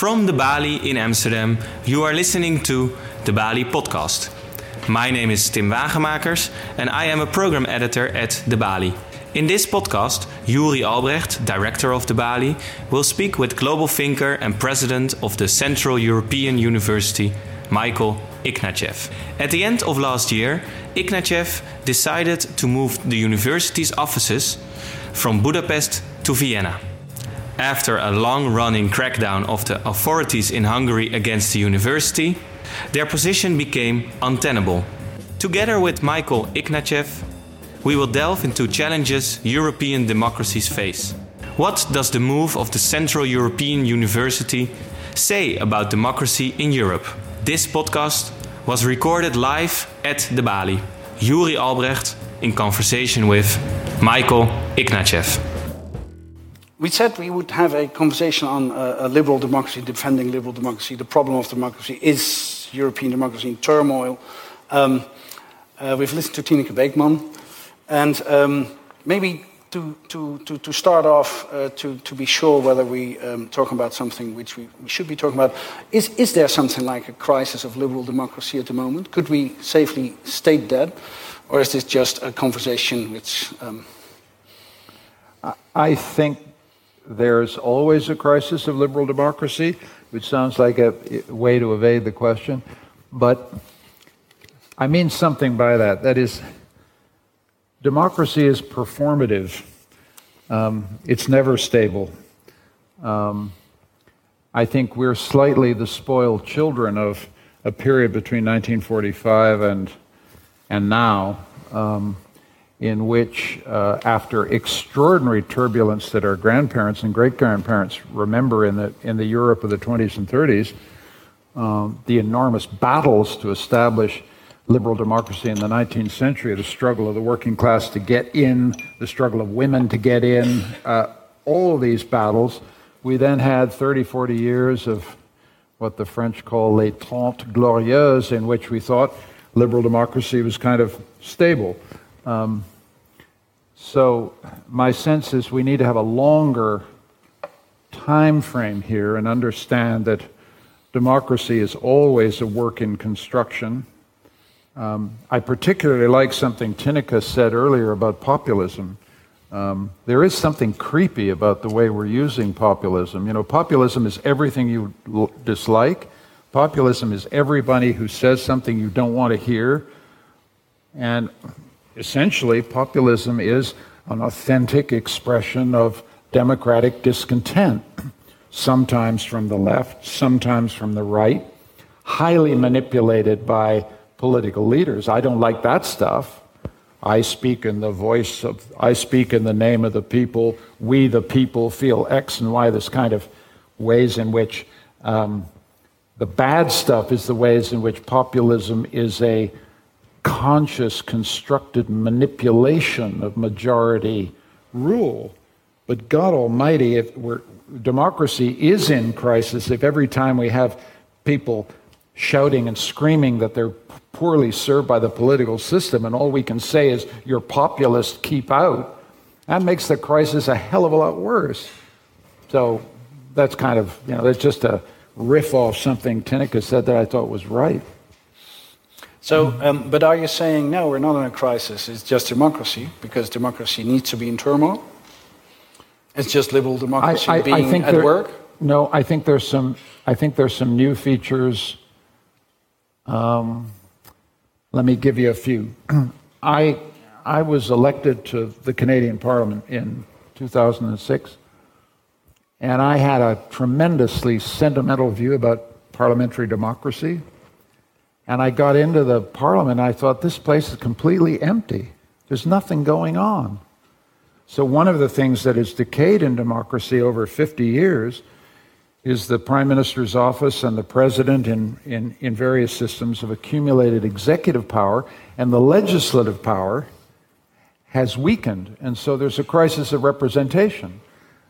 From the Balie in Amsterdam, you are listening to the Balie podcast. My name is Tim Wagemakers and I am a program editor at the Balie. In this podcast, Yoeri Albrecht, director of the Balie, will speak with global thinker and president of the Central European University, Michael Ignatieff. At the end of last year, Ignatieff decided to move the university's offices from Budapest to Vienna. After a long running crackdown of the authorities in Hungary against the university, their position became untenable. Together with Michael Ignatieff, we will delve into challenges European democracies face. What does the move of the Central European University say about democracy in Europe? This podcast was recorded live at the Balie. Yoeri Albrecht in conversation with Michael Ignatieff. We said we would have a conversation on uh, a liberal democracy, defending liberal democracy. The problem of democracy is European democracy in turmoil. Um, uh, we've listened to Tineke Beekman, and um, maybe to, to, to, to, start off, uh, to, to be sure whether we um, talk about something which we, we should be talking about, is, is there something like a crisis of liberal democracy at the moment? Could we safely state that? Or is this just a conversation which. Um... I think there's always a crisis of liberal democracy, which sounds like a way to evade the question. But I mean something by that. That is, democracy is performative, um, it's never stable. Um, I think we're slightly the spoiled children of a period between 1945 and, and now. Um, in which, uh, after extraordinary turbulence that our grandparents and great grandparents remember in the, in the Europe of the 20s and 30s, um, the enormous battles to establish liberal democracy in the 19th century, the struggle of the working class to get in, the struggle of women to get in, uh, all these battles. We then had 30, 40 years of what the French call les trente glorieuses, in which we thought liberal democracy was kind of stable. Um, so my sense is we need to have a longer time frame here and understand that democracy is always a work in construction. Um, I particularly like something Tineke said earlier about populism. Um, there is something creepy about the way we're using populism. You know, populism is everything you l- dislike. Populism is everybody who says something you don't want to hear. And essentially, populism is an authentic expression of democratic discontent, sometimes from the left, sometimes from the right, highly manipulated by political leaders. I don't like that stuff. I speak in the voice of, I speak in the name of the people. We, the people, feel X and Y, this kind of ways in which um, the bad stuff is the ways in which populism is a conscious, constructed manipulation of majority rule. But God Almighty, if democracy is in crisis, if every time we have people shouting and screaming that they're poorly served by the political system, and all we can say is, you're populist, keep out, that makes the crisis a hell of a lot worse. So that's kind of, you know, that's just a riff off something Tineke said that I thought was right. So, um, but are you saying no? We're not in a crisis. It's just democracy because democracy needs to be in turmoil. It's just liberal democracy I, I, being I think at there, work. No, I think there's some. I think there's some new features. Um, let me give you a few. I I was elected to the Canadian Parliament in 2006, and I had a tremendously sentimental view about parliamentary democracy. And I got into the parliament, I thought, this place is completely empty. There's nothing going on. So, one of the things that has decayed in democracy over 50 years is the prime minister's office and the president in, in, in various systems have accumulated executive power, and the legislative power has weakened. And so there's a crisis of representation.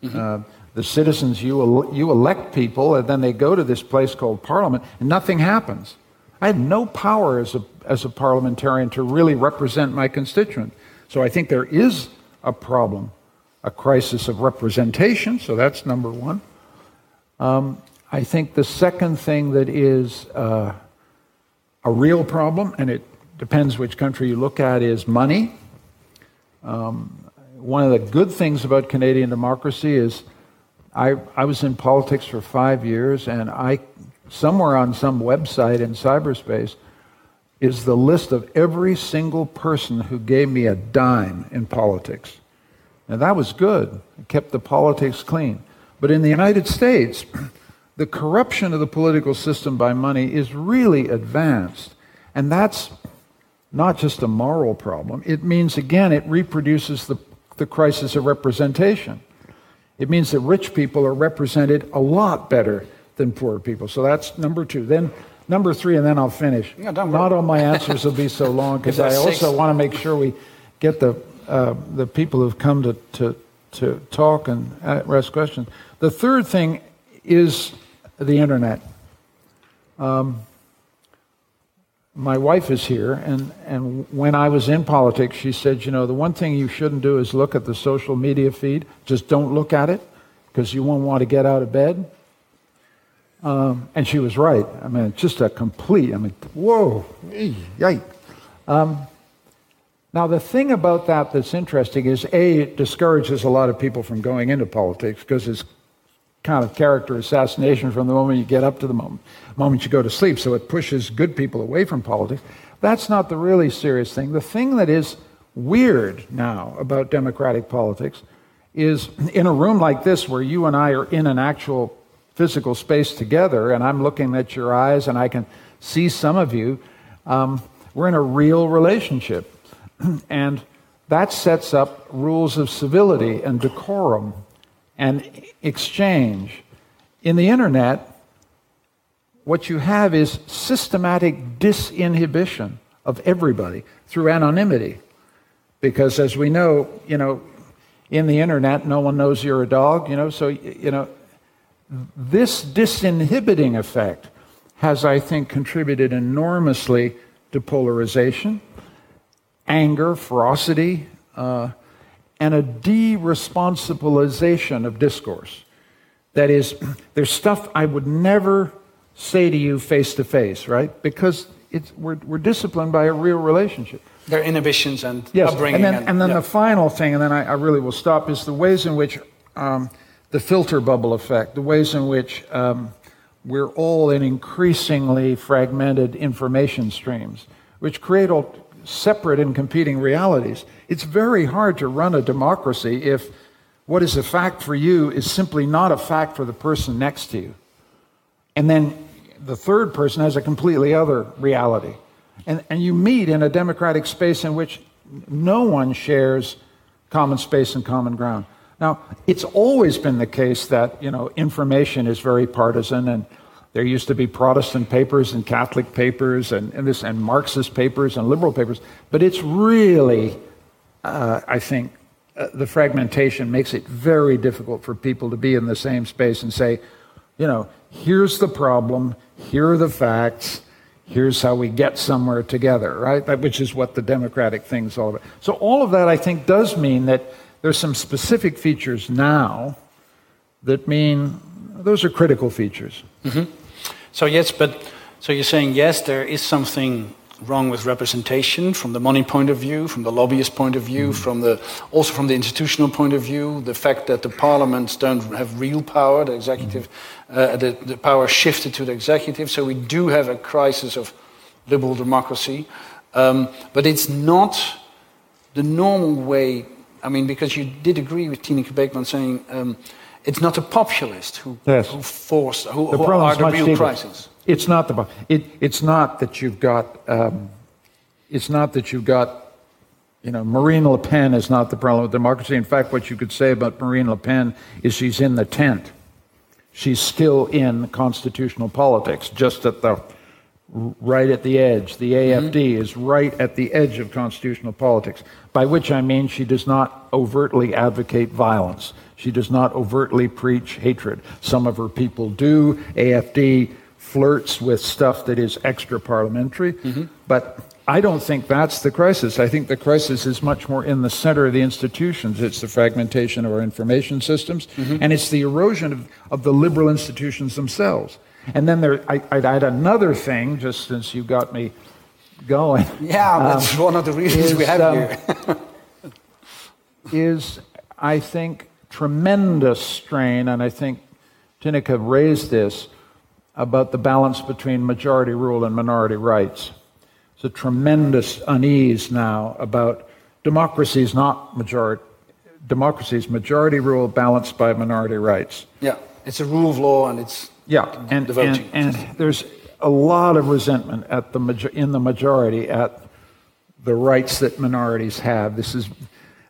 Mm-hmm. Uh, the citizens, you, you elect people, and then they go to this place called parliament, and nothing happens. I had no power as a, as a parliamentarian to really represent my constituent. So I think there is a problem, a crisis of representation. So that's number one. Um, I think the second thing that is uh, a real problem, and it depends which country you look at, is money. Um, one of the good things about Canadian democracy is I, I was in politics for five years, and I somewhere on some website in cyberspace is the list of every single person who gave me a dime in politics. And that was good. It kept the politics clean. But in the United States, the corruption of the political system by money is really advanced. And that's not just a moral problem. It means, again, it reproduces the, the crisis of representation. It means that rich people are represented a lot better than poor people. So that's number two. Then number three, and then I'll finish. Yeah, Not all my answers will be so long because I also want to make sure we get the uh, the people who've come to, to to talk and ask questions. The third thing is the internet. Um, my wife is here, and, and when I was in politics, she said, You know, the one thing you shouldn't do is look at the social media feed. Just don't look at it because you won't want to get out of bed. Um, and she was right. I mean, just a complete, I mean, whoa, yikes. Um, now, the thing about that that's interesting is A, it discourages a lot of people from going into politics because it's kind of character assassination from the moment you get up to the moment, moment you go to sleep. So it pushes good people away from politics. That's not the really serious thing. The thing that is weird now about democratic politics is in a room like this where you and I are in an actual physical space together, and I'm looking at your eyes and I can see some of you, um, we're in a real relationship. and that sets up rules of civility and decorum and exchange. In the internet, what you have is systematic disinhibition of everybody through anonymity. Because as we know, you know, in the internet, no one knows you're a dog, you know, so, you know, this disinhibiting effect has, I think, contributed enormously to polarization, anger, ferocity, uh, and a de-responsibilization of discourse. That is, there's stuff I would never say to you face to face, right? Because we're, we're disciplined by a real relationship. Their inhibitions and yes. upbringing. And then, and, and then yeah. the final thing, and then I, I, really will stop, is the ways in which um, the filter bubble effect, the ways in which um, we're all in increasingly fragmented information streams, which create all separate and competing realities. It's very hard to run a democracy if what is a fact for you is simply not a fact for the person next to you. And then the third person has a completely other reality. And, and you meet in a democratic space in which no one shares common space and common ground. Now, it's always been the case that, you know, information is very partisan and there used to be Protestant papers and Catholic papers and, and this and Marxist papers and liberal papers, but it's really uh, I think uh, the fragmentation makes it very difficult for people to be in the same space and say, you know, here's the problem, here are the facts, here's how we get somewhere together, right? That, which is what the democratic thing is all about. So, all of that, I think, does mean that there's some specific features now that mean those are critical features. Mm-hmm. So, yes, but so you're saying, yes, there is something wrong with representation from the money point of view, from the lobbyist point of view, mm. from the, also from the institutional point of view, the fact that the parliaments don't have real power, the executive, mm. uh, the, the power shifted to the executive. So we do have a crisis of liberal democracy. Um, but it's not the normal way. I mean, because you did agree with Tineke Beekman saying um, it's not a populist who, yes. who forced, who, who are the real crisis. It's not the it, it's not that you've got um, it's not that you've got you know Marine Le Pen is not the problem with democracy. In fact, what you could say about Marine Le Pen is she's in the tent. She's still in constitutional politics, just at the right at the edge. The AFD mm-hmm. is right at the edge of constitutional politics, by which I mean she does not overtly advocate violence. She does not overtly preach hatred. Some of her people do. AFD flirts with stuff that is extra parliamentary. Mm-hmm. But I don't think that's the crisis. I think the crisis is much more in the center of the institutions. It's the fragmentation of our information systems, mm-hmm. and it's the erosion of, of the liberal institutions themselves. And then there, I, would add another thing, just since you got me going. Yeah, that's um, one of the reasons is, we have um, here. is, I think, tremendous strain, and I think Tineke raised this about the balance between majority rule and minority rights. It's a tremendous unease now about democracy is not majority democracy is majority rule balanced by minority rights. Yeah, it's a rule of law and it's yeah, and, the voting. And, and there's a lot of resentment at the in the majority at the rights that minorities have. This is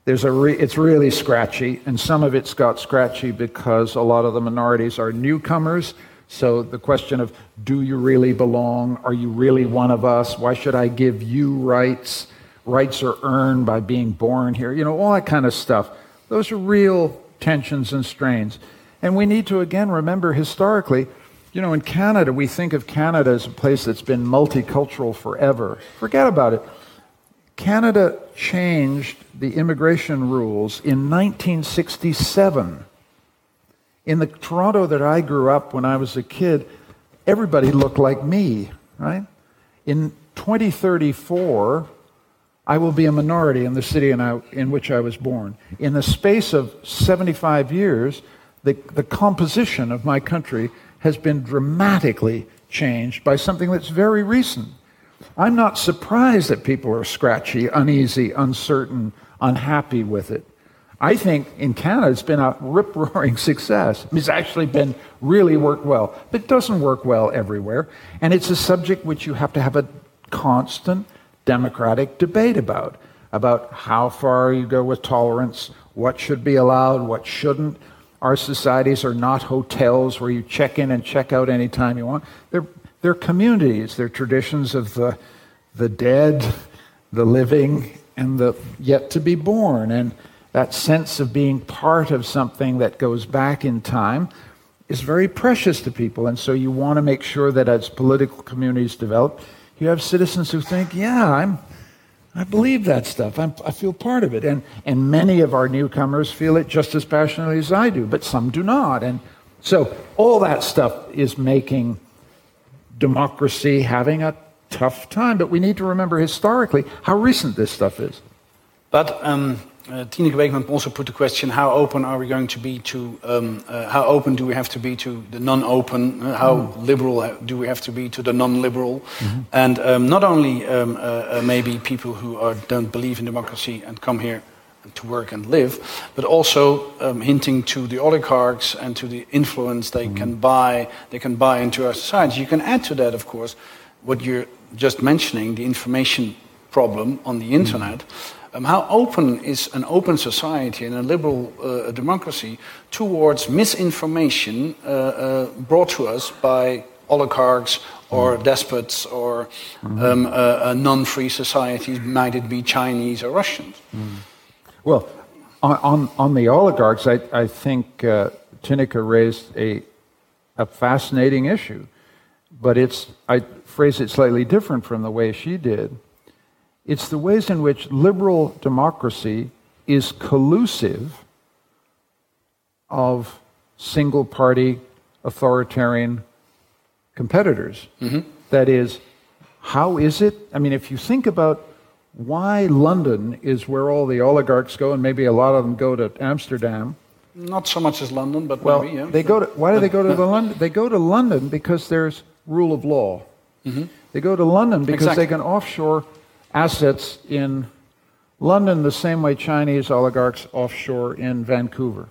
there's a re, it's really scratchy, and some of it's got scratchy because a lot of the minorities are newcomers so the question of do you really belong? Are you really one of us? Why should I give you rights? Rights are earned by being born here. You know, all that kind of stuff. Those are real tensions and strains. And we need to again remember historically, you know, in Canada, we think of Canada as a place that's been multicultural forever. Forget about it. Canada changed the immigration rules in 1967. In the Toronto that I grew up when I was a kid, everybody looked like me, right? In 2034, I will be a minority in the city in, I, in which I was born. In the space of 75 years, the, the composition of my country has been dramatically changed by something that's very recent. I'm not surprised that people are scratchy, uneasy, uncertain, unhappy with it. I think in Canada it's been a rip roaring success. It's actually been really worked well, but it doesn't work well everywhere. And it's a subject which you have to have a constant democratic debate about about how far you go with tolerance, what should be allowed, what shouldn't. Our societies are not hotels where you check in and check out anytime you want. They're, they're communities, they're traditions of the, the dead, the living, and the yet to be born. And that sense of being part of something that goes back in time is very precious to people. And so you want to make sure that as political communities develop, you have citizens who think, yeah, I'm, I believe that stuff. I'm, i feel part of it. And, and many of our newcomers feel it just as passionately as I do, but some do not. And so all that stuff is making democracy having a tough time. But we need to remember historically how recent this stuff is. But um, uh, Tineke Beekman also put the question: How open are we going to be to? Um, uh, how open do we have to be to the non-open? Uh, how mm. liberal do we have to be to the non-liberal? Mm-hmm. And um, not only um, uh, uh, maybe people who are, don't believe in democracy and come here to work and live, but also um, hinting to the oligarchs and to the influence they mm. can buy. They can buy into our society. You can add to that, of course, what you're just mentioning: the information problem on the internet. Mm um, how open is an open society and a liberal uh, democracy towards misinformation uh, uh, brought to us by oligarchs or mm. despots or mm-hmm. um, uh, non-free societies, might it be Chinese or Russians? Mm. Well, on, on, on, the oligarchs, I, I think uh, Tineke raised a, a fascinating issue, but it's, I phrase it slightly different from the way she did. It's the ways in which liberal democracy is collusive of single party authoritarian competitors. Mm-hmm. That is, how is it? I mean, if you think about why London is where all the oligarchs go, and maybe a lot of them go to Amsterdam. Not so much as London, but well, maybe, yeah. They go to, why do they go to the London? They go to London because there's rule of law. Mm-hmm. They go to London because exactly. they can offshore assets in London the same way Chinese oligarchs offshore in Vancouver.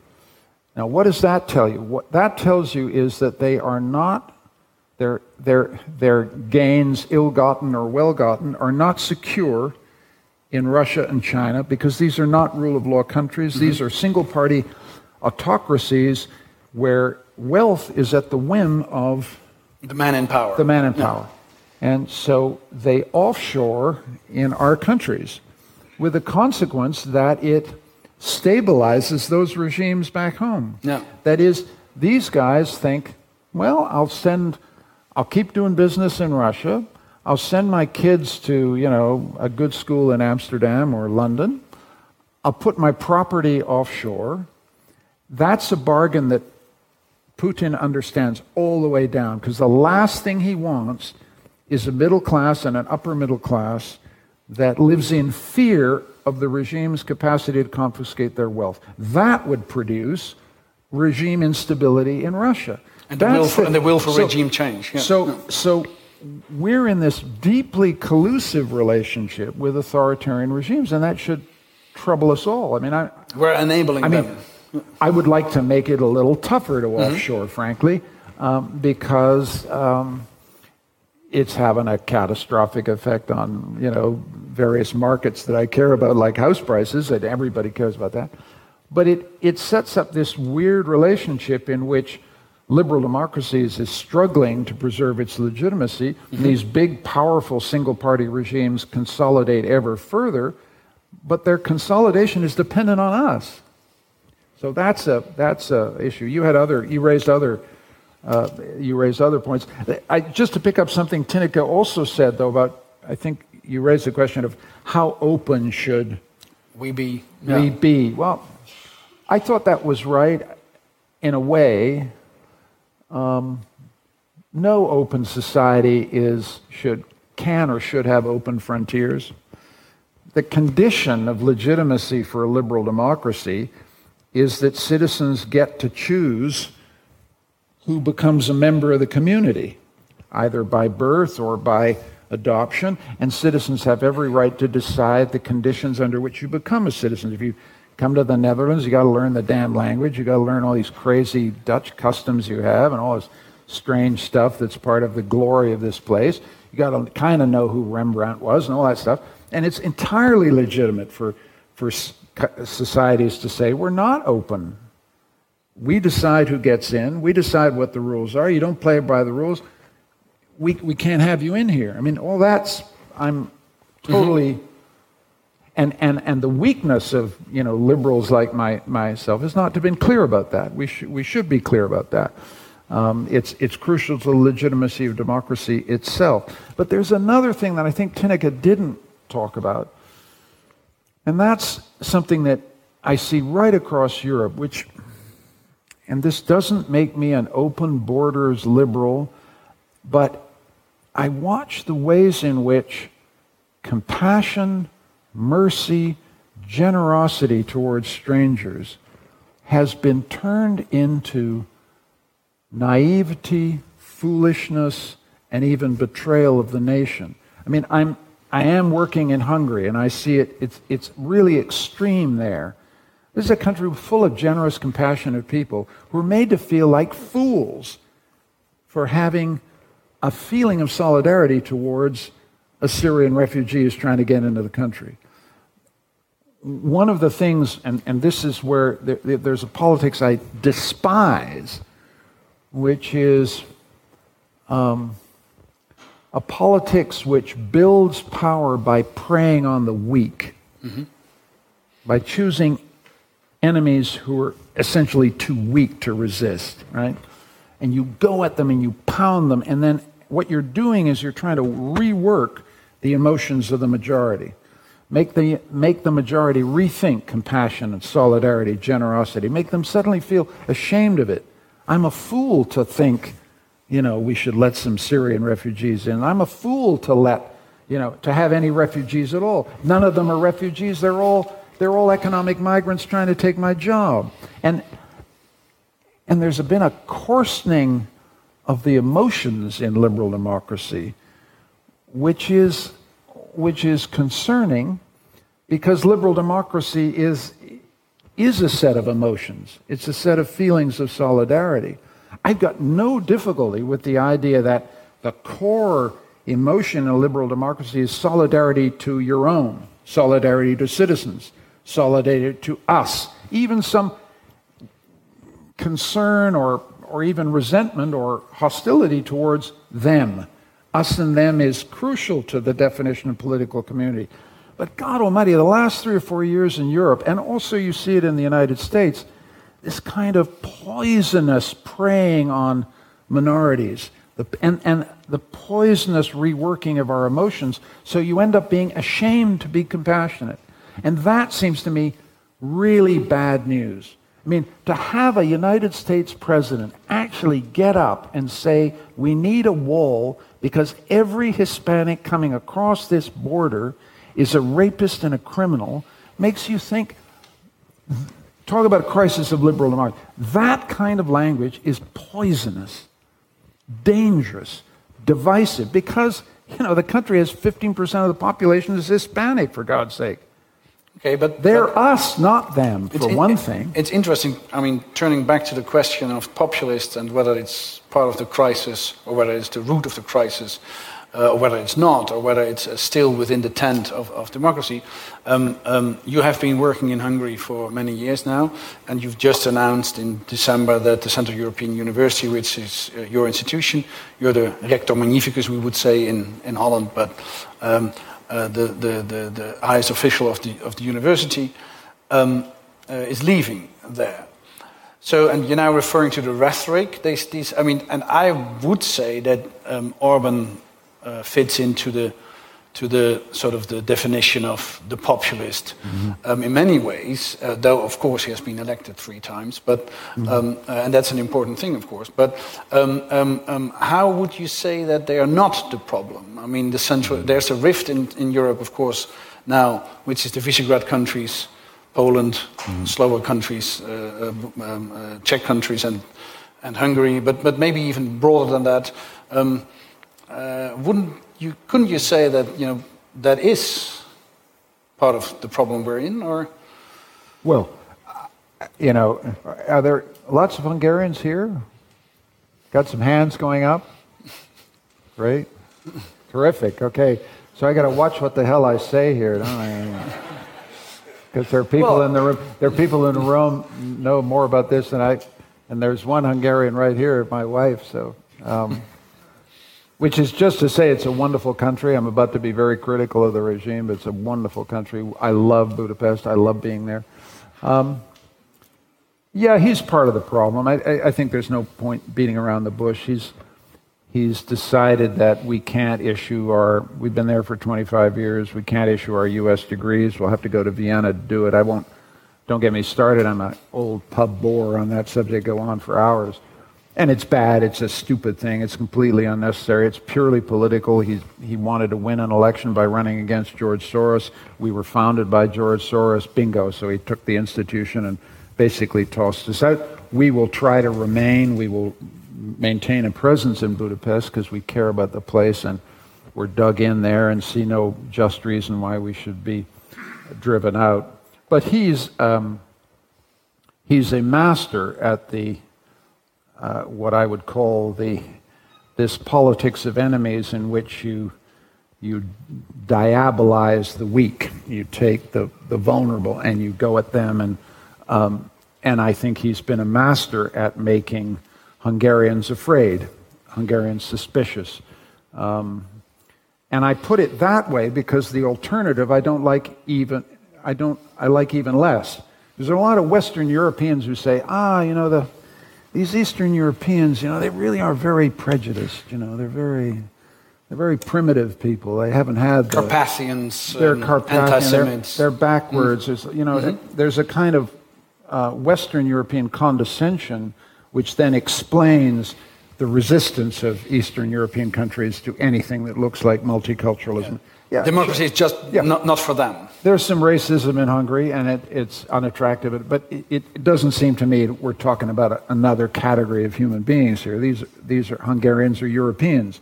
Now, what does that tell you? What that tells you is that they are not, their, their, their gains, ill gotten or well gotten, are not secure in Russia and China because these are not rule of law countries. Mm-hmm. These are single party autocracies where wealth is at the whim of the man in power. The man in power. And so they offshore in our countries with the consequence that it stabilizes those regimes back home. Yeah. That is, these guys think, well, I'll send, I'll keep doing business in Russia. I'll send my kids to, you know, a good school in Amsterdam or London. I'll put my property offshore. That's a bargain that Putin understands all the way down because the last thing he wants is a middle class and an upper middle class that lives in fear of the regime's capacity to confiscate their wealth. That would produce regime instability in Russia. And the, will for, and the will for, so, regime change. Yeah. So, so we're in this deeply collusive relationship with authoritarian regimes, and that should trouble us all. I mean, I, we're enabling I them. Mean, I would like to make it a little tougher to mm-hmm. offshore, frankly, um, because um, it's having a catastrophic effect on you know various markets that I care about, like house prices, and everybody cares about that. But it, it sets up this weird relationship in which liberal democracies is struggling to preserve its legitimacy. Mm-hmm. These big, powerful single party regimes consolidate ever further, but their consolidation is dependent on us. So that's a that's a issue. You had other you raised other uh, you raised other points. I, just to pick up something Tineke also said though about I think you raised the question of how open should we be? Yeah. We be well. I thought that was right in a way. Um, no open society is should can or should have open frontiers. The condition of legitimacy for a liberal democracy is that citizens get to choose who becomes a member of the community, either by birth or by adoption, and citizens have every right to decide the conditions under which you become a citizen. If you come to the Netherlands, you got to learn the damn language, you got to learn all these crazy Dutch customs you have, and all this strange stuff that's part of the glory of this place. You got to kind of know who Rembrandt was and all that stuff. And it's entirely legitimate for, for societies to say, we're not open. We decide who gets in, we decide what the rules are. You don't play by the rules we, we can't have you in here. I mean, all that's, I'm totally, mm-hmm. and, and, and the weakness of, you know, liberals like my, myself is not to have been clear about that. We, sh- we should be clear about that. Um, it's, it's crucial to the legitimacy of democracy itself. But there's another thing that I think Tineke didn't talk about, and that's something that I see right across Europe, which, and this doesn't make me an open borders liberal, but I watch the ways in which compassion, mercy, generosity towards strangers has been turned into naivety, foolishness, and even betrayal of the nation. I mean, I'm, I am working in Hungary, and I see it, it's, it's really extreme there. This is a country full of generous, compassionate people who are made to feel like fools for having a feeling of solidarity towards a Syrian refugee who's trying to get into the country. One of the things, and, and this is where there, there's a politics I despise, which is um, a politics which builds power by preying on the weak, mm-hmm. by choosing enemies who are essentially too weak to resist, right? And you go at them and you pound them, and then what you're doing is you're trying to rework the emotions of the majority. Make the, make the majority rethink compassion and solidarity, generosity. Make them suddenly feel ashamed of it. I'm a fool to think, you know, we should let some Syrian refugees in. I'm a fool to let, you know, to have any refugees at all. None of them are refugees. They're all, they're all economic migrants trying to take my job. And, and there's been a coarsening of the emotions in liberal democracy, which is, which is concerning because liberal democracy is, is a set of emotions, it's a set of feelings of solidarity. I've got no difficulty with the idea that the core emotion in liberal democracy is solidarity to your own, solidarity to citizens, solidarity to us, even some concern or or even resentment or hostility towards them. Us and them is crucial to the definition of political community. But God Almighty, the last three or four years in Europe, and also you see it in the United States, this kind of poisonous preying on minorities. the, And, and the poisonous reworking of our emotions, so you end up being ashamed to be compassionate. And that seems to me really bad news. I mean, to have a United States president actually get up and say, we need a wall because every Hispanic coming across this border is a rapist and a criminal, makes you think, talk about a crisis of liberal democracy. That kind of language is poisonous, dangerous, divisive, because, you know, the country has 15% of the population is Hispanic, for God's sake. Okay, but they're but us, not them, for in, one thing. It's interesting. I mean, turning back to the question of populists and whether it's part of the crisis or whether it's the root of the crisis, uh, or whether it's not, or whether it's uh, still within the tent of, of democracy. Um, um, you have been working in Hungary for many years now, and you've just announced in December that the Central European University, which is uh, your institution, you're the rector magnificus, we would say in, in Holland, but um, the, the, the, the, highest official of the, of the university, um, uh, is leaving there. So, and you're now referring to the rhetoric. These, these, I mean, and I would say that um, Orban uh, fits into the to the sort of the definition of the populist mm-hmm. um, in many ways, uh, though of course he has been elected three times, but mm-hmm. uh, and that's an important thing, of course. But um, um, um how would you say that they are not the problem? I mean, the central there's a rift in, in Europe, of course, now, which is the Visegrad countries, Poland, mm-hmm. Slovak countries, uh, uh uh, Czech countries, and and Hungary, but but maybe even broader than that uh, wouldn't you couldn't you say that you know that is part of the problem we're in, or? Well, you know, are there lots of Hungarians here? Got some hands going up. Great, terrific. Okay, so I got to watch what the hell I say here, don't I? Because there are people well, in the room. There are people in the room know more about this than I. And there's one Hungarian right here, my wife. So. Um, which is just to say it's a wonderful country. I'm about to be very critical of the regime, but it's a wonderful country. I love Budapest. I love being there. Um, yeah, he's part of the problem. I, I, I, think there's no point beating around the bush. He's, he's decided that we can't issue our, we've been there for 25 years, we can't issue our U.S. degrees. We'll have to go to Vienna to do it. I won't, don't get me started. I'm an old pub bore on that subject, go on for hours. And it's bad. It's a stupid thing. It's completely unnecessary. It's purely political. He's, he wanted to win an election by running against George Soros. We were founded by George Soros. Bingo. So he took the institution and basically tossed us out. We will try to remain. We will maintain a presence in Budapest because we care about the place and we're dug in there and see no just reason why we should be driven out. But he's, um, he's a master at the uh, what I would call the this politics of enemies in which you you diabolize the weak. You take the, the vulnerable and you go at them. And, um, and I think he's been a master at making Hungarians afraid, Hungarians suspicious. Um, and I put it that way because the alternative I don't like even, I don't, I like even less. There's a lot of Western Europeans who say, ah, you know, the, these Eastern Europeans, you know, they really are very prejudiced. You know, they're very, they're very primitive people. They haven't had the, Carpathians, they're Carpathian, they're, they're, backwards. Mm. There's, you know, mm-hmm. there's a kind of uh, Western European condescension, which then explains the resistance of Eastern European countries to anything that looks like multiculturalism. Yeah. Yeah, Democracy is just yeah. not, not for them. There's some racism in Hungary, and it, it's unattractive, but it, it, doesn't seem to me we're talking about a, another category of human beings here. These, these are Hungarians or Europeans.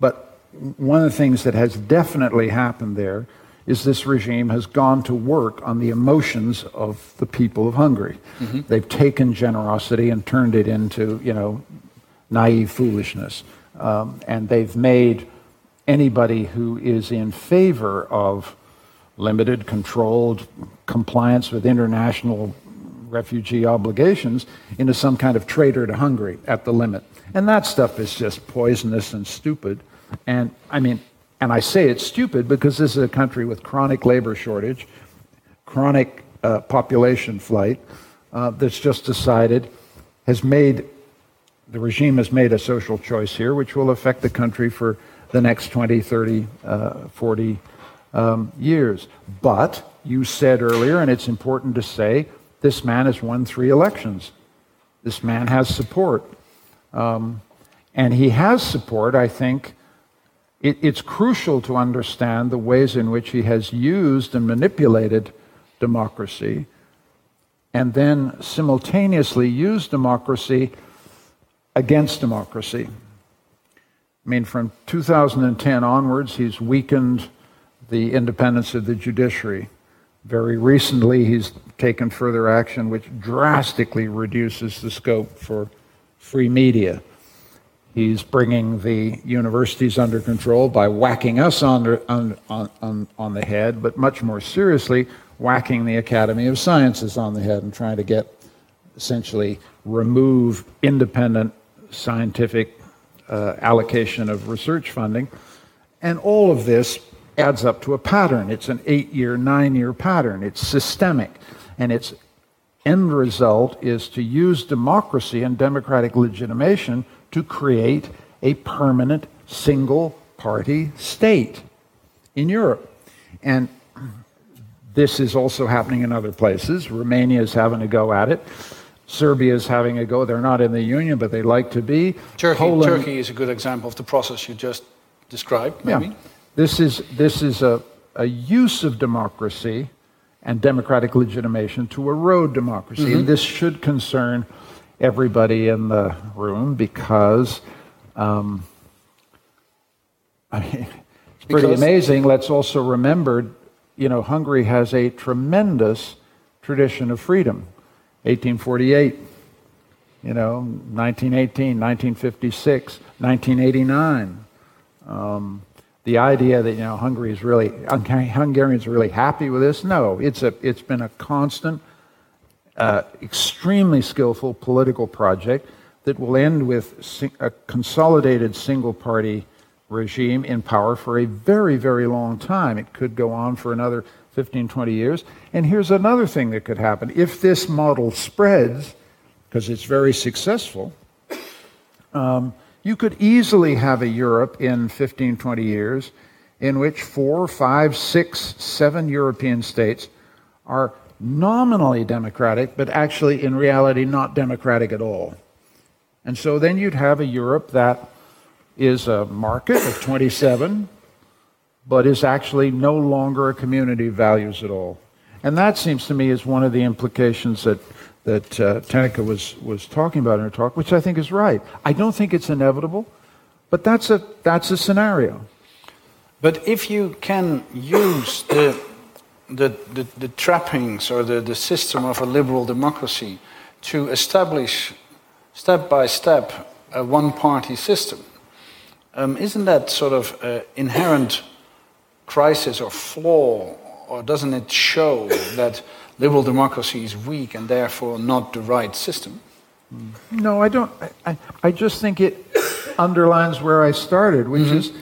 But one of the things that has definitely happened there is this regime has gone to work on the emotions of the people of Hungary. Mm-hmm. They've taken generosity and turned it into, you know, naive foolishness. Um, and they've made anybody who is in favor of limited, controlled compliance with international refugee obligations into some kind of traitor to Hungary at the limit. And that stuff is just poisonous and stupid. And I mean, and I say it's stupid because this is a country with chronic labor shortage, chronic uh, population flight, uh, that's just decided, has made the regime has made a social choice here, which will affect the country for the next 20, 30, uh, 40 um, years. But you said earlier, and it's important to say, this man has won three elections. This man has support. Um, and he has support, I think. It, it's crucial to understand the ways in which he has used and manipulated democracy, and then simultaneously used democracy against democracy. I mean, from 2010 onwards, he's weakened the independence of the judiciary. Very recently, he's taken further action which drastically reduces the scope for free media. He's bringing the universities under control by whacking us on, on, on, on the head, but much more seriously, whacking the Academy of Sciences on the head and trying to get essentially remove independent scientific uh, allocation of research funding. And all of this adds up to a pattern. It's an eight year, nine year pattern. It's systemic. And its end result is to use democracy and democratic legitimation to create a permanent single party state in Europe. And this is also happening in other places. Romania is having a go at it. Serbia is having a go. They're not in the union, but they like to be. Turkey, Poland, Turkey is a good example of the process you just described, maybe. Yeah. This is, this is a, a use of democracy and democratic legitimation to erode democracy. Mm-hmm. And this should concern everybody in the room because um, I mean, it's pretty because amazing. Let's also remember, you know, Hungary has a tremendous tradition of freedom. 1848, you know, 1918, 1956, 1989. Um, the idea that you know Hungary is really Hungarians are really happy with this. No, it's a it's been a constant, uh, extremely skillful political project that will end with a consolidated single party regime in power for a very very long time. It could go on for another 15, 20 years. And here's another thing that could happen if this model spreads, because it's very successful. Um, you could easily have a Europe in 15, 20 years in which four, five, six, seven European states are nominally democratic, but actually in reality not democratic at all. And so then you'd have a Europe that is a market of 27, but is actually no longer a community of values at all. And that seems to me is one of the implications that that uh, was, was talking about in her talk, which I think is right. I don't think it's inevitable, but that's a, that's a scenario. But if you can use the, the, the, the trappings or the, the system of a liberal democracy to establish step by step a one party system, um, isn't that sort of an inherent crisis or flaw, or doesn't it show that? liberal democracy is weak and therefore not the right system? No, I don't. I, I just think it underlines where I started, which mm-hmm. is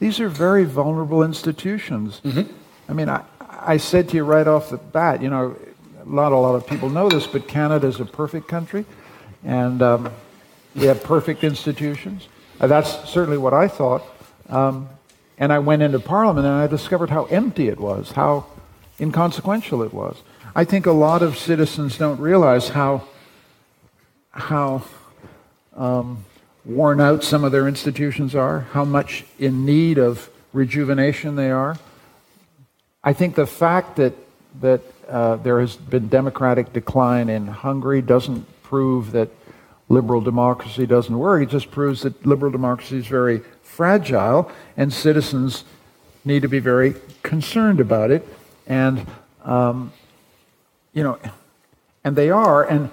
these are very vulnerable institutions. Mm-hmm. I mean, I, I said to you right off the bat, you know, not a lot of people know this, but Canada is a perfect country, and um, we have perfect institutions. Uh, that's certainly what I thought. Um, and I went into Parliament and I discovered how empty it was, how inconsequential it was. I think a lot of citizens don't realize how, how um, worn out some of their institutions are, how much in need of rejuvenation they are. I think the fact that, that uh, there has been democratic decline in Hungary doesn't prove that liberal democracy doesn't work. It just proves that liberal democracy is very fragile and citizens need to be very concerned about it. And um, you know, and they are, and,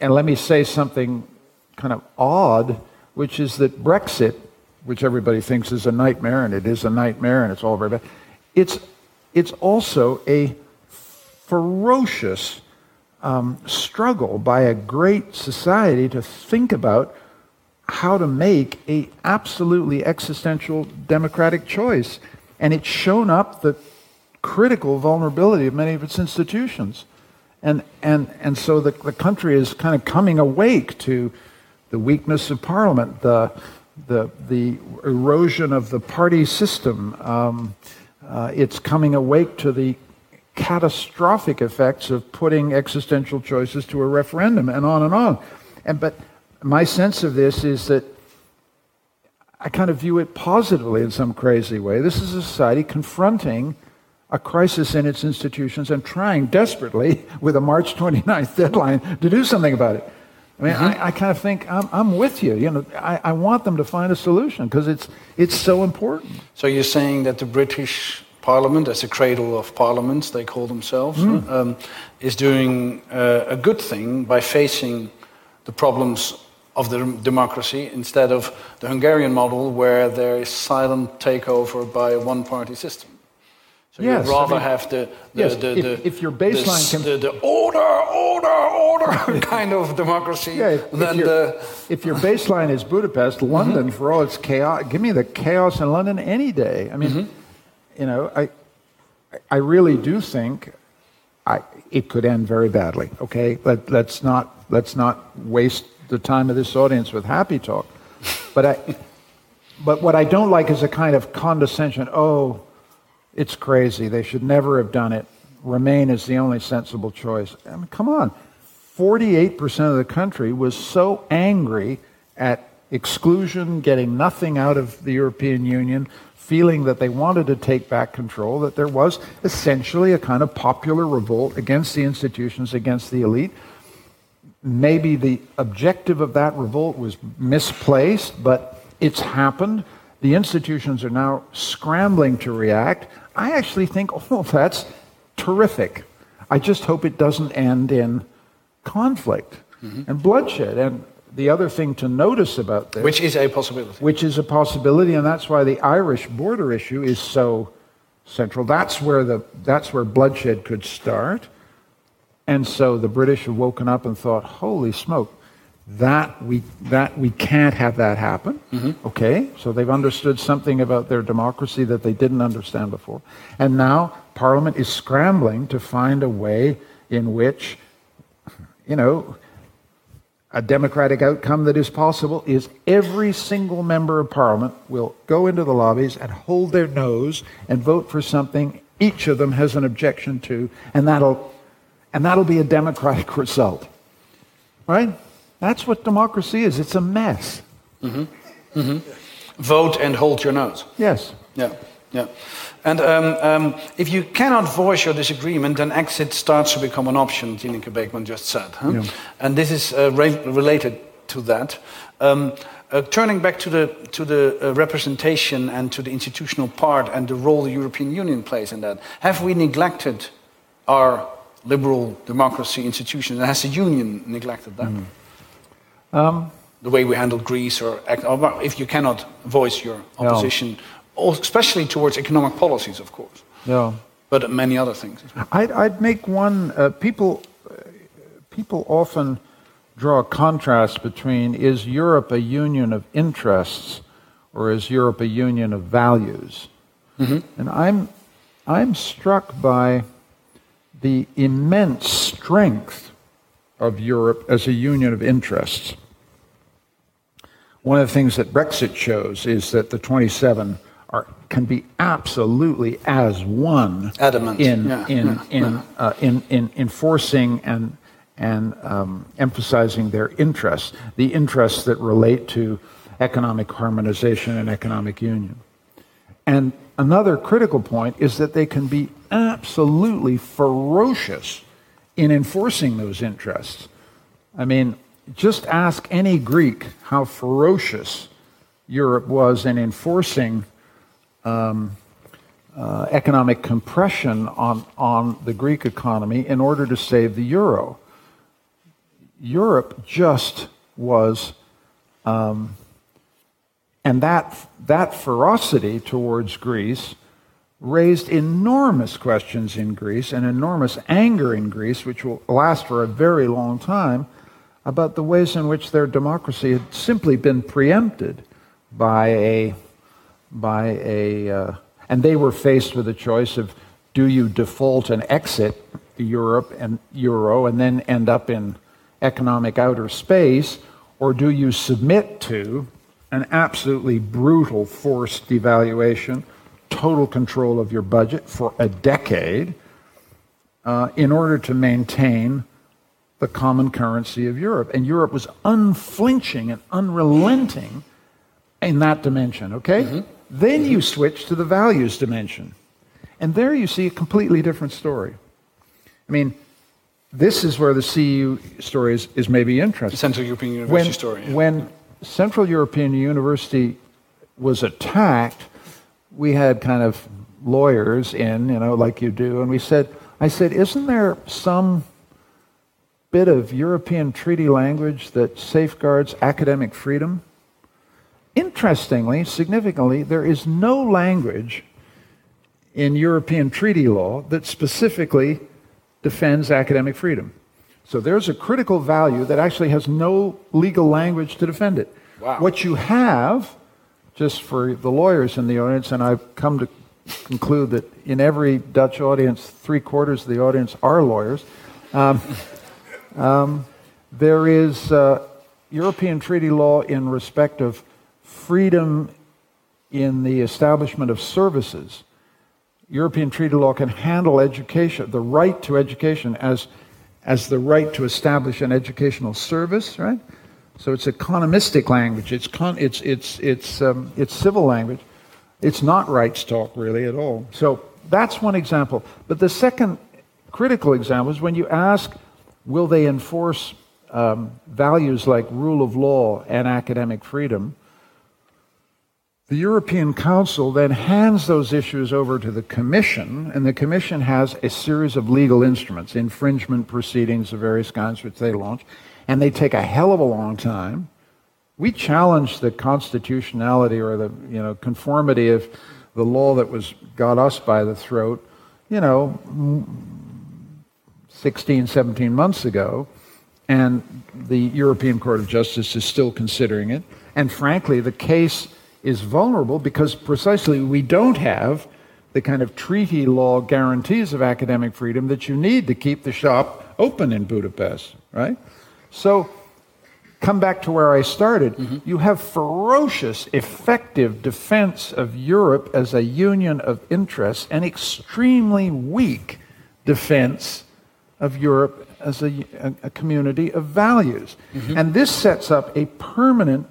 and let me say something kind of odd, which is that Brexit, which everybody thinks is a nightmare, and it is a nightmare, and it's all very bad, it's, it's also a ferocious um, struggle by a great society to think about how to make a absolutely existential democratic choice. And it's shown up the critical vulnerability of many of its institutions. And, and, and so the, the country is kind of coming awake to the weakness of Parliament, the, the, the erosion of the party system. Um, uh, it's coming awake to the catastrophic effects of putting existential choices to a referendum, and on and on. And but my sense of this is that I kind of view it positively in some crazy way. This is a society confronting a crisis in its institutions and trying desperately, with a March 29th deadline, to do something about it. I mean, mm-hmm. I, I, kind of think I'm, I'm, with you. You know, I, I want them to find a solution because it's it's so important. So you're saying that the British Parliament, as a cradle of parliaments, they call themselves, mm. um, is doing uh, a good thing by facing the problems of the democracy instead of the Hungarian model, where there is silent takeover by a one-party system. So yes, you'd rather I mean, have the, the, yes, the, if, the, if your baseline the, the, the order, order, order kind of democracy. Yeah, if, if, your, if your baseline is Budapest, London, mm-hmm. for all its chaos, give me the chaos in London any day. I mean, mm-hmm. you know, I, I really do think I, it could end very badly. Okay, Let, let's not let's not waste the time of this audience with happy talk. But I, but what I don't like is a kind of condescension. Oh it's crazy. They should never have done it. Remain is the only sensible choice. I mean, come on. 48% of the country was so angry at exclusion, getting nothing out of the European Union, feeling that they wanted to take back control, that there was essentially a kind of popular revolt against the institutions, against the elite. Maybe the objective of that revolt was misplaced, but it's happened. The institutions are now scrambling to react. I actually think, oh, that's terrific. I just hope it doesn't end in conflict mm-hmm. and bloodshed. And the other thing to notice about this, which is a possibility, which is a possibility, and that's why the Irish border issue is so central. That's where the that's where bloodshed could start. And so the British have woken up and thought, "Holy smoke! that we that we can't have that happen mm-hmm. okay so they've understood something about their democracy that they didn't understand before and now parliament is scrambling to find a way in which you know a democratic outcome that is possible is every single member of parliament will go into the lobbies and hold their nose and vote for something each of them has an objection to and that'll and that'll be a democratic result right that's what democracy is. It's a mess. Mm-hmm. Mm-hmm. Vote and hold your nose. Yes. Yeah. Yeah. And um, um, if you cannot voice your disagreement, then exit starts to become an option, Tineke Beekman just said. Huh? Yeah. And this is uh, re- related to that. Um, uh, turning back to the, to the uh, representation and to the institutional part and the role the European Union plays in that, have we neglected our liberal democracy institutions? And has the Union neglected that? Mm. Um, the way we handle Greece, or, if you cannot voice your opposition, no. especially towards economic policies, of course. Yeah. But many other things. I'd, I'd make one. Uh, people, uh, people often draw a contrast between is Europe a union of interests or is Europe a union of values? Mm-hmm. And I'm, I'm struck by the immense strength of Europe as a union of interests. One of the things that Brexit shows is that the 27 are, can be absolutely as one Adamant. in yeah. in yeah. in, yeah. Uh, in in enforcing and and um, emphasizing their interests, the interests that relate to economic harmonization and economic union. And another critical point is that they can be absolutely ferocious in enforcing those interests. I mean, just ask any Greek how ferocious Europe was in enforcing um, uh, economic compression on, on the Greek economy in order to save the euro. Europe just was, um, and that, that ferocity towards Greece raised enormous questions in Greece and enormous anger in Greece, which will last for a very long time, about the ways in which their democracy had simply been preempted by a, by a, uh, and they were faced with a choice of do you default and exit the Europe and Euro and then end up in economic outer space, or do you submit to an absolutely brutal forced devaluation, total control of your budget for a decade uh, in order to maintain the common currency of Europe? And Europe was unflinching and unrelenting in that dimension, okay? Mm-hmm. Then you switch to the values dimension. And there you see a completely different story. I mean, this is where the CEU story is, is maybe interesting. Central European University when, story. Yeah. When Central European University was attacked, we had kind of lawyers in, you know, like you do, and we said, I said, isn't there some bit of European treaty language that safeguards academic freedom? Interestingly, significantly, there is no language in European treaty law that specifically defends academic freedom. So there's a critical value that actually has no legal language to defend it. Wow. What you have, just for the lawyers in the audience, and I've come to conclude that in every Dutch audience, three quarters of the audience are lawyers. Um, um, there is uh, European treaty law in respect of freedom in the establishment of services. European treaty law can handle education, the right to education, as, as the right to establish an educational service, right? So it's economistic language, it's, con, it's, it's, it's, um, it's civil language. It's not rights talk, really, at all. So that's one example. But the second critical example is when you ask, will they enforce um, values like rule of law and academic freedom? The European Council then hands those issues over to the Commission, and the Commission has a series of legal instruments, infringement proceedings of various kinds, which they launch, and they take a hell of a long time. We challenge the constitutionality or the you know conformity of the law that was got us by the throat, you know, 16, 17 months ago, and the European Court of Justice is still considering it. And frankly, the case is vulnerable because precisely we don't have the kind of treaty law guarantees of academic freedom that you need to keep the shop open in Budapest, right? So, come back to where I started. Mm-hmm. You have ferocious, effective defense of Europe as a union of interests and extremely weak defense of Europe as a, a, community of values. Mm-hmm. And this sets up a permanent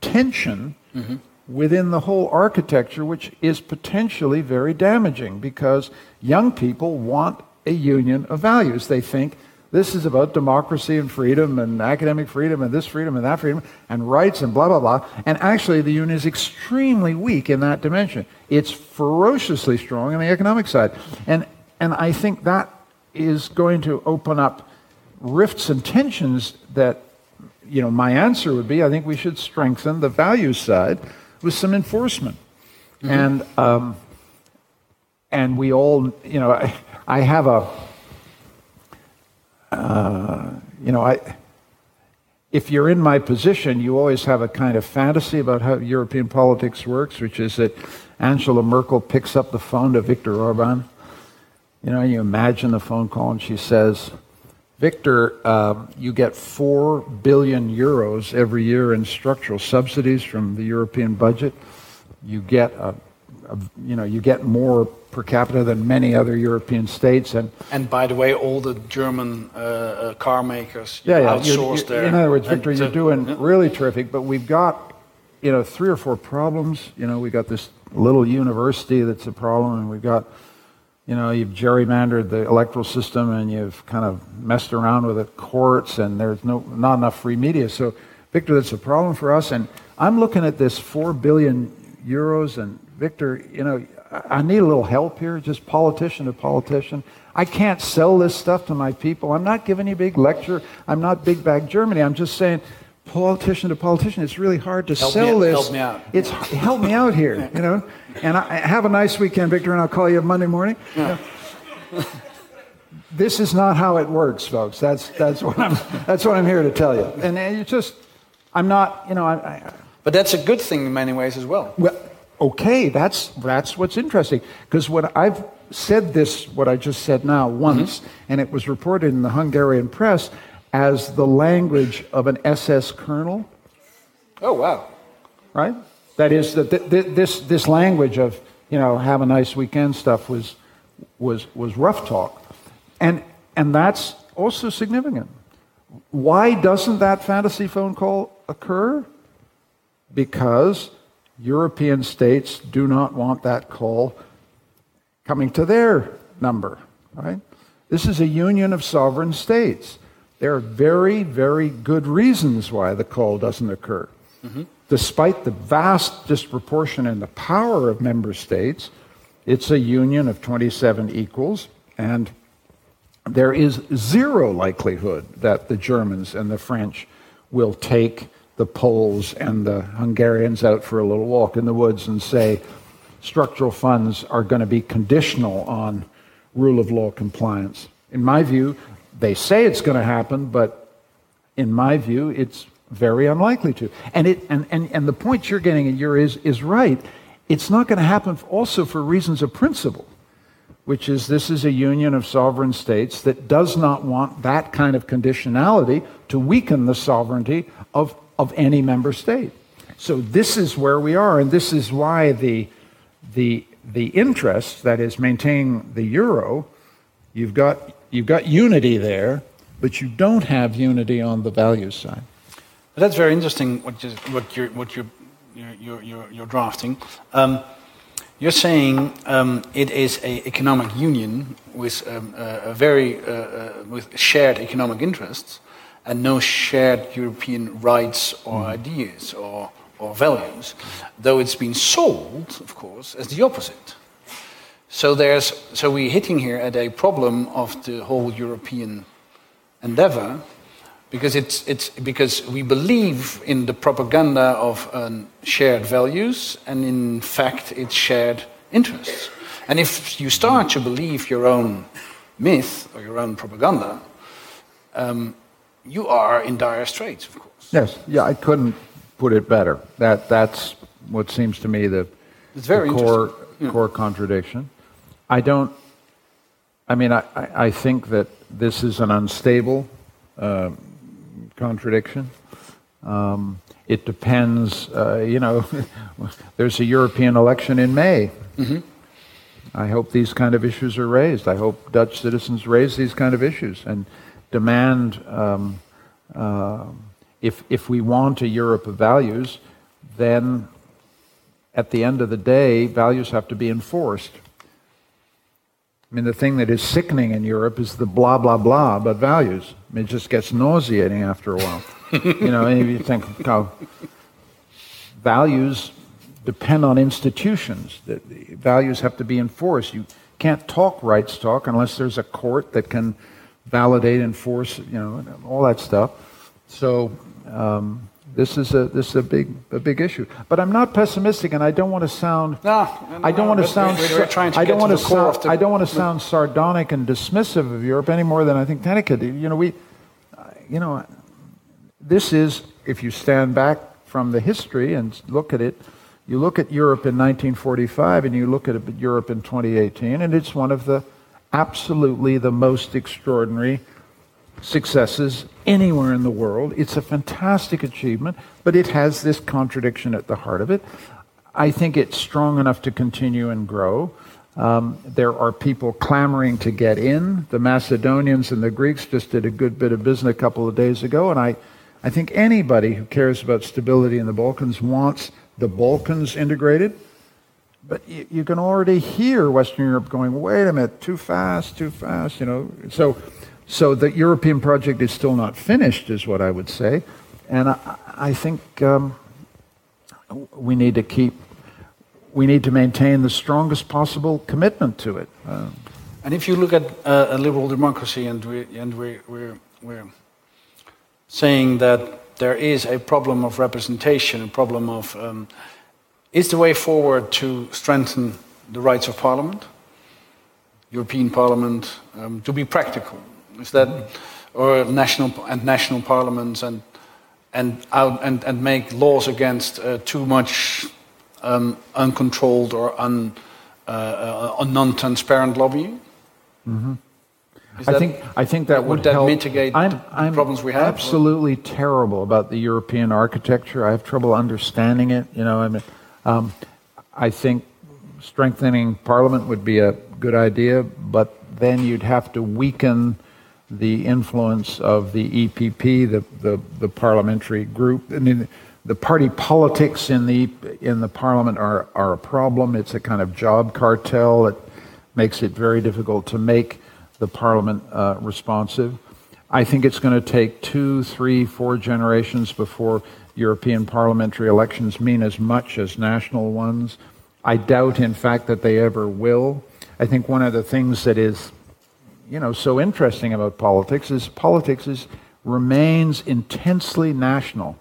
tension mm-hmm within the whole architecture, which is potentially very damaging because young people want a union of values. They think this is about democracy and freedom and academic freedom and this freedom and that freedom and rights and blah, blah, blah. And actually, the union is extremely weak in that dimension. It's ferociously strong on the economic side. And, and I think that is going to open up rifts and tensions that, you know, my answer would be I think we should strengthen the values side with some enforcement. Mm-hmm. And, um, and we all, you know, I, I have a, uh, you know, I, if you're in my position, you always have a kind of fantasy about how European politics works, which is that Angela Merkel picks up the phone to Viktor Orban. You know, you imagine the phone call and she says, Victor, uh, you get 4 billion euros every year in structural subsidies from the European budget. You get, a, a, you know, you get more per capita than many other European states. And, and by the way, all the German uh, uh, car makers yeah, yeah, outsource you're, In other words, Victor, you're doing yeah. really terrific, but we've got, you know, three or four problems. You know, we got this little university that's a problem, and we've got you know, you've gerrymandered the electoral system and you've kind of messed around with the courts and there's no, not enough free media. So, Victor, that's a problem for us. And I'm looking at this 4 billion euros and Victor, you know, I need a little help here, just politician to politician. I can't sell this stuff to my people. I'm not giving you a big lecture. I'm not big bag Germany. I'm just saying, politician to politician, it's really hard to help sell me, this. Help me out. It's help me out here, you know. And I, have a nice weekend, Victor, and I'll call you Monday morning. Yeah. this is not how it works, folks. That's that's what I'm that's what I'm here to tell you. And, and you just, I'm not, you know, I, I, But that's a good thing in many ways as well. Well, okay, that's that's what's interesting because what I've said this, what I just said now, once, mm-hmm. and it was reported in the Hungarian press as the language of an SS colonel. Oh, wow. Right? That is, that th- th- this, this language of, you know, have a nice weekend stuff was, was, was rough talk. And, and that's also significant. Why doesn't that fantasy phone call occur? Because European states do not want that call coming to their number, right? This is a union of sovereign states. There are very, very good reasons why the call doesn't occur. Mm-hmm. Despite the vast disproportion in the power of member states, it's a union of 27 equals, and there is zero likelihood that the Germans and the French will take the Poles and the Hungarians out for a little walk in the woods and say structural funds are going to be conditional on rule of law compliance. In my view, they say it's going to happen, but in my view, it's very unlikely to. And, it, and, and, and the point you're getting at your is, is right. It's not going to happen also for reasons of principle, which is this is a union of sovereign states that does not want that kind of conditionality to weaken the sovereignty of of any member state. So this is where we are, and this is why the, the, the interest, that is maintaining the euro, you've got, you've got unity there, but you don't have unity on the value side. That's very interesting what, you, what, you're, what you're, you're, you're, you're drafting. Um, you're saying um, it is an economic union with um, a, a, very uh, uh, with shared economic interests, and no shared European rights or mm. ideas or, or values, though it's been sold, of course, as the opposite. So, there's, so we're hitting here at a problem of the whole European endeavor because, it's, it's, because we believe in the propaganda of um, shared values and in fact it's shared interests. And if you start to believe your own myth or your own propaganda, um, you are in dire straits, of course. Yes, yeah, I couldn't put it better. That that's what seems to me the, the core yeah. core contradiction. I don't. I mean, I, I think that this is an unstable uh, contradiction. Um, it depends. Uh, you know, there's a European election in May. Mm-hmm. I hope these kind of issues are raised. I hope Dutch citizens raise these kind of issues and demand um, uh, if, if we want a Europe of values, then at the end of the day, values have to be enforced. I mean, the thing that is sickening in Europe is the blah, blah, blah about values. I mean, it just gets nauseating after a while. you know, and you think, how values depend on institutions. That values have to be enforced. You can't talk rights talk unless there's a court that can validate, enforce, you know, all that stuff. So um, this is a this is a big a big issue. But I'm not pessimistic, and I don't want to sound. No, no I don't want to sound. We're, trying to I don't want to sound. I don't want to sound sardonic and dismissive of Europe any more than I think Tenneke did. You know, we, you know, this is if you stand back from the history and look at it. You look at Europe in 1945 and you look at Europe in 2018, and it's one of the absolutely the most extraordinary successes anywhere in the world. It's a fantastic achievement, but it has this contradiction at the heart of it. I think it's strong enough to continue and grow. Um, there are people clamoring to get in. The Macedonians and the Greeks just did a good bit of business a couple of days ago, and I, I think anybody who cares about stability in the Balkans wants the Balkans integrated. But you, you can already hear Western Europe going, wait a minute, too fast, too fast, you know. So so the European project is still not finished, is what I would say. And I, I think um, we need to keep, we need to maintain the strongest possible commitment to it. Um, and if you look at uh, a liberal democracy, and, we, and we, we're, we're saying that there is a problem of representation, a problem of um, is the way forward to strengthen the rights of Parliament, European Parliament, um, to be practical, is that, or national and national parliaments and and out and, and make laws against uh, too much um, uncontrolled or un, uh, uh, non-transparent lobbying? Mm-hmm. I that, think I think that would, would that help. mitigate I'm, I'm problems we have. Absolutely or? terrible about the European architecture. I have trouble understanding it. You know, I mean, um, I think strengthening Parliament would be a good idea, but then you'd have to weaken the influence of the EPP, the the, the parliamentary group. I mean, the party politics in the in the Parliament are are a problem. It's a kind of job cartel. It makes it very difficult to make the parliament uh, responsive. I think it's going to take two, three, four generations before European parliamentary elections mean as much as national ones. I doubt, in fact, that they ever will. I think one of the things that is, you know, so interesting about politics is politics is remains intensely national.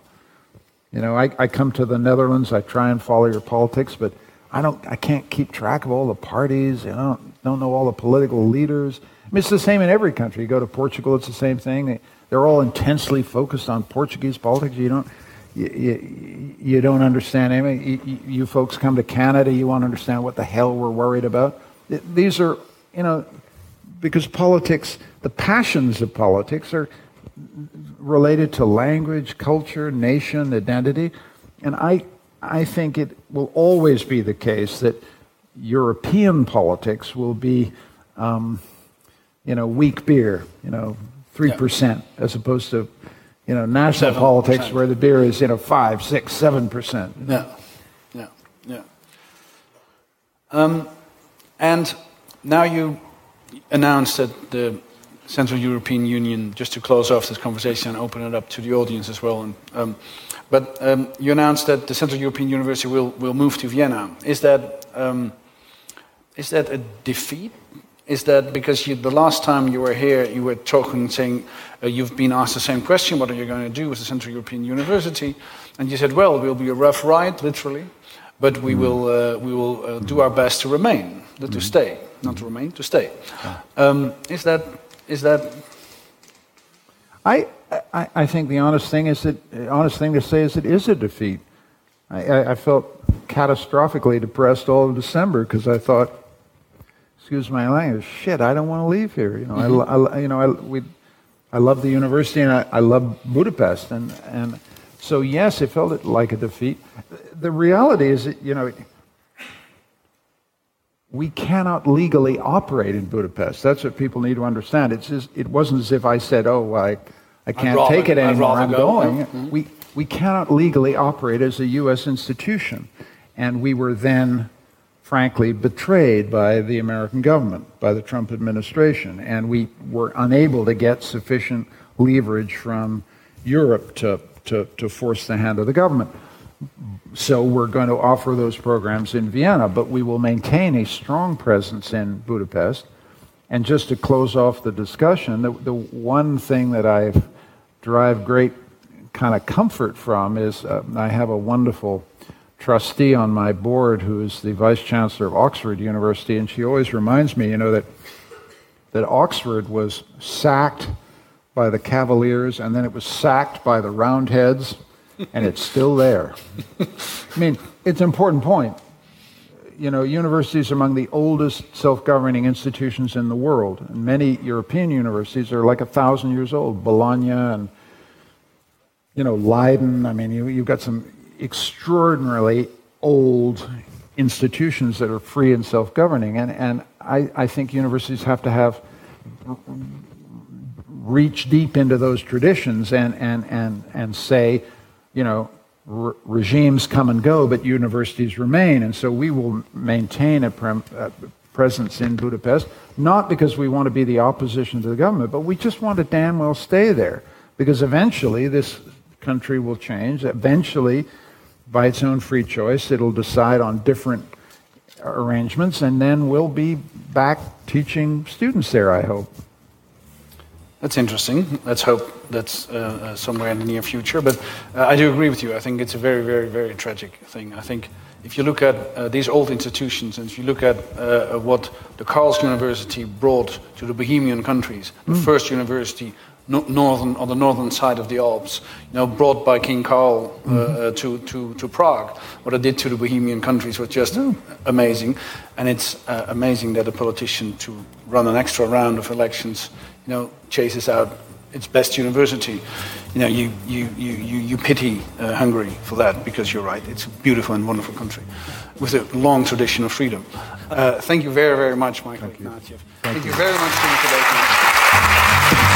You know, I, I come to the Netherlands, I try and follow your politics, but I don't, I can't keep track of all the parties. I don't, don't know all the political leaders. I mean, it's the same in every country. You go to Portugal, it's the same thing. They're all intensely focused on Portuguese politics. You don't, you, you, you don't understand anything. You, you, folks come to Canada, you want to understand what the hell we're worried about. These are, you know, because politics, the passions of politics are related to language, culture, nation, identity. And I, I think it will always be the case that European politics will be. Um, you know, weak beer, you know, 3%, yeah. as opposed to, you know, national 7%. politics where the beer is, you know, 5, 6, 7%. Yeah, yeah, yeah. Um, and now you announced that the Central European Union, just to close off this conversation and open it up to the audience as well, and, um, but um, you announced that the Central European University will, will move to Vienna. Is that, um, is that a defeat is that because you, the last time you were here, you were talking, saying uh, you've been asked the same question, what are you going to do with the Central European University? And you said, well, it will be a rough ride, literally, but we mm. will, uh, we will uh, do our best to remain, to mm. stay, not to remain, to stay. Um, is that, is that? I, I, I, think the honest thing is that, honest thing to say is it is a defeat. I, I, I felt catastrophically depressed all of December because I thought, excuse my language, shit, I don't want to leave here. You know, mm-hmm. I, I, you know, I, we, I love the university and I, I love Budapest. And, and so, yes, it felt like a defeat. The reality is that, you know, we cannot legally operate in Budapest. That's what people need to understand. It's just, it wasn't as if I said, oh, I, I can't rather, take it anymore, I'm go. going. Mm-hmm. We, we cannot legally operate as a U.S. institution. And we were then frankly, betrayed by the American government, by the Trump administration. And we were unable to get sufficient leverage from Europe to, to, to force the hand of the government. So we're going to offer those programs in Vienna, but we will maintain a strong presence in Budapest. And just to close off the discussion, the, the one thing that I derive great kind of comfort from is uh, I have a wonderful trustee on my board who is the vice chancellor of Oxford University, and she always reminds me, you know, that that Oxford was sacked by the Cavaliers, and then it was sacked by the Roundheads, and it's still there. I mean, it's an important point. You know, universities are among the oldest self-governing institutions in the world, and many European universities are like a thousand years old. Bologna and you know Leiden. I mean, you, you've got some extraordinarily old institutions that are free and self governing. And, and I, I think universities have to have reach deep into those traditions and, and, and, and say, you know, re- regimes come and go, but universities remain. And so we will maintain a, pre- a presence in Budapest, not because we want to be the opposition to the government, but we just want to damn well stay there. Because eventually this country will change. Eventually, by its own free choice. It'll decide on different arrangements, and then we'll be back teaching students there, I hope. That's interesting. Let's hope that's uh, uh, somewhere in the near future. But uh, I do agree with you. I think it's a very, very, very tragic thing. I think if you look at uh, these old institutions and if you look at uh, what the Karls University brought to the Bohemian countries, the mm. first university northern, on the northern side of the Alps, you know, brought by King Karl uh, Mm-hmm. uh, to, to, to Prague. What it did to the Bohemian countries was just amazing. And it's uh, amazing that a politician to run an extra round of elections, you know, chases out its best university. You know, you, you, you, you, you pity uh, Hungary for that because you're right. It's a beautiful and wonderful country with a long tradition of freedom. Uh, thank you very, very much, Michael Ignatieff. Thank, you very much for debate.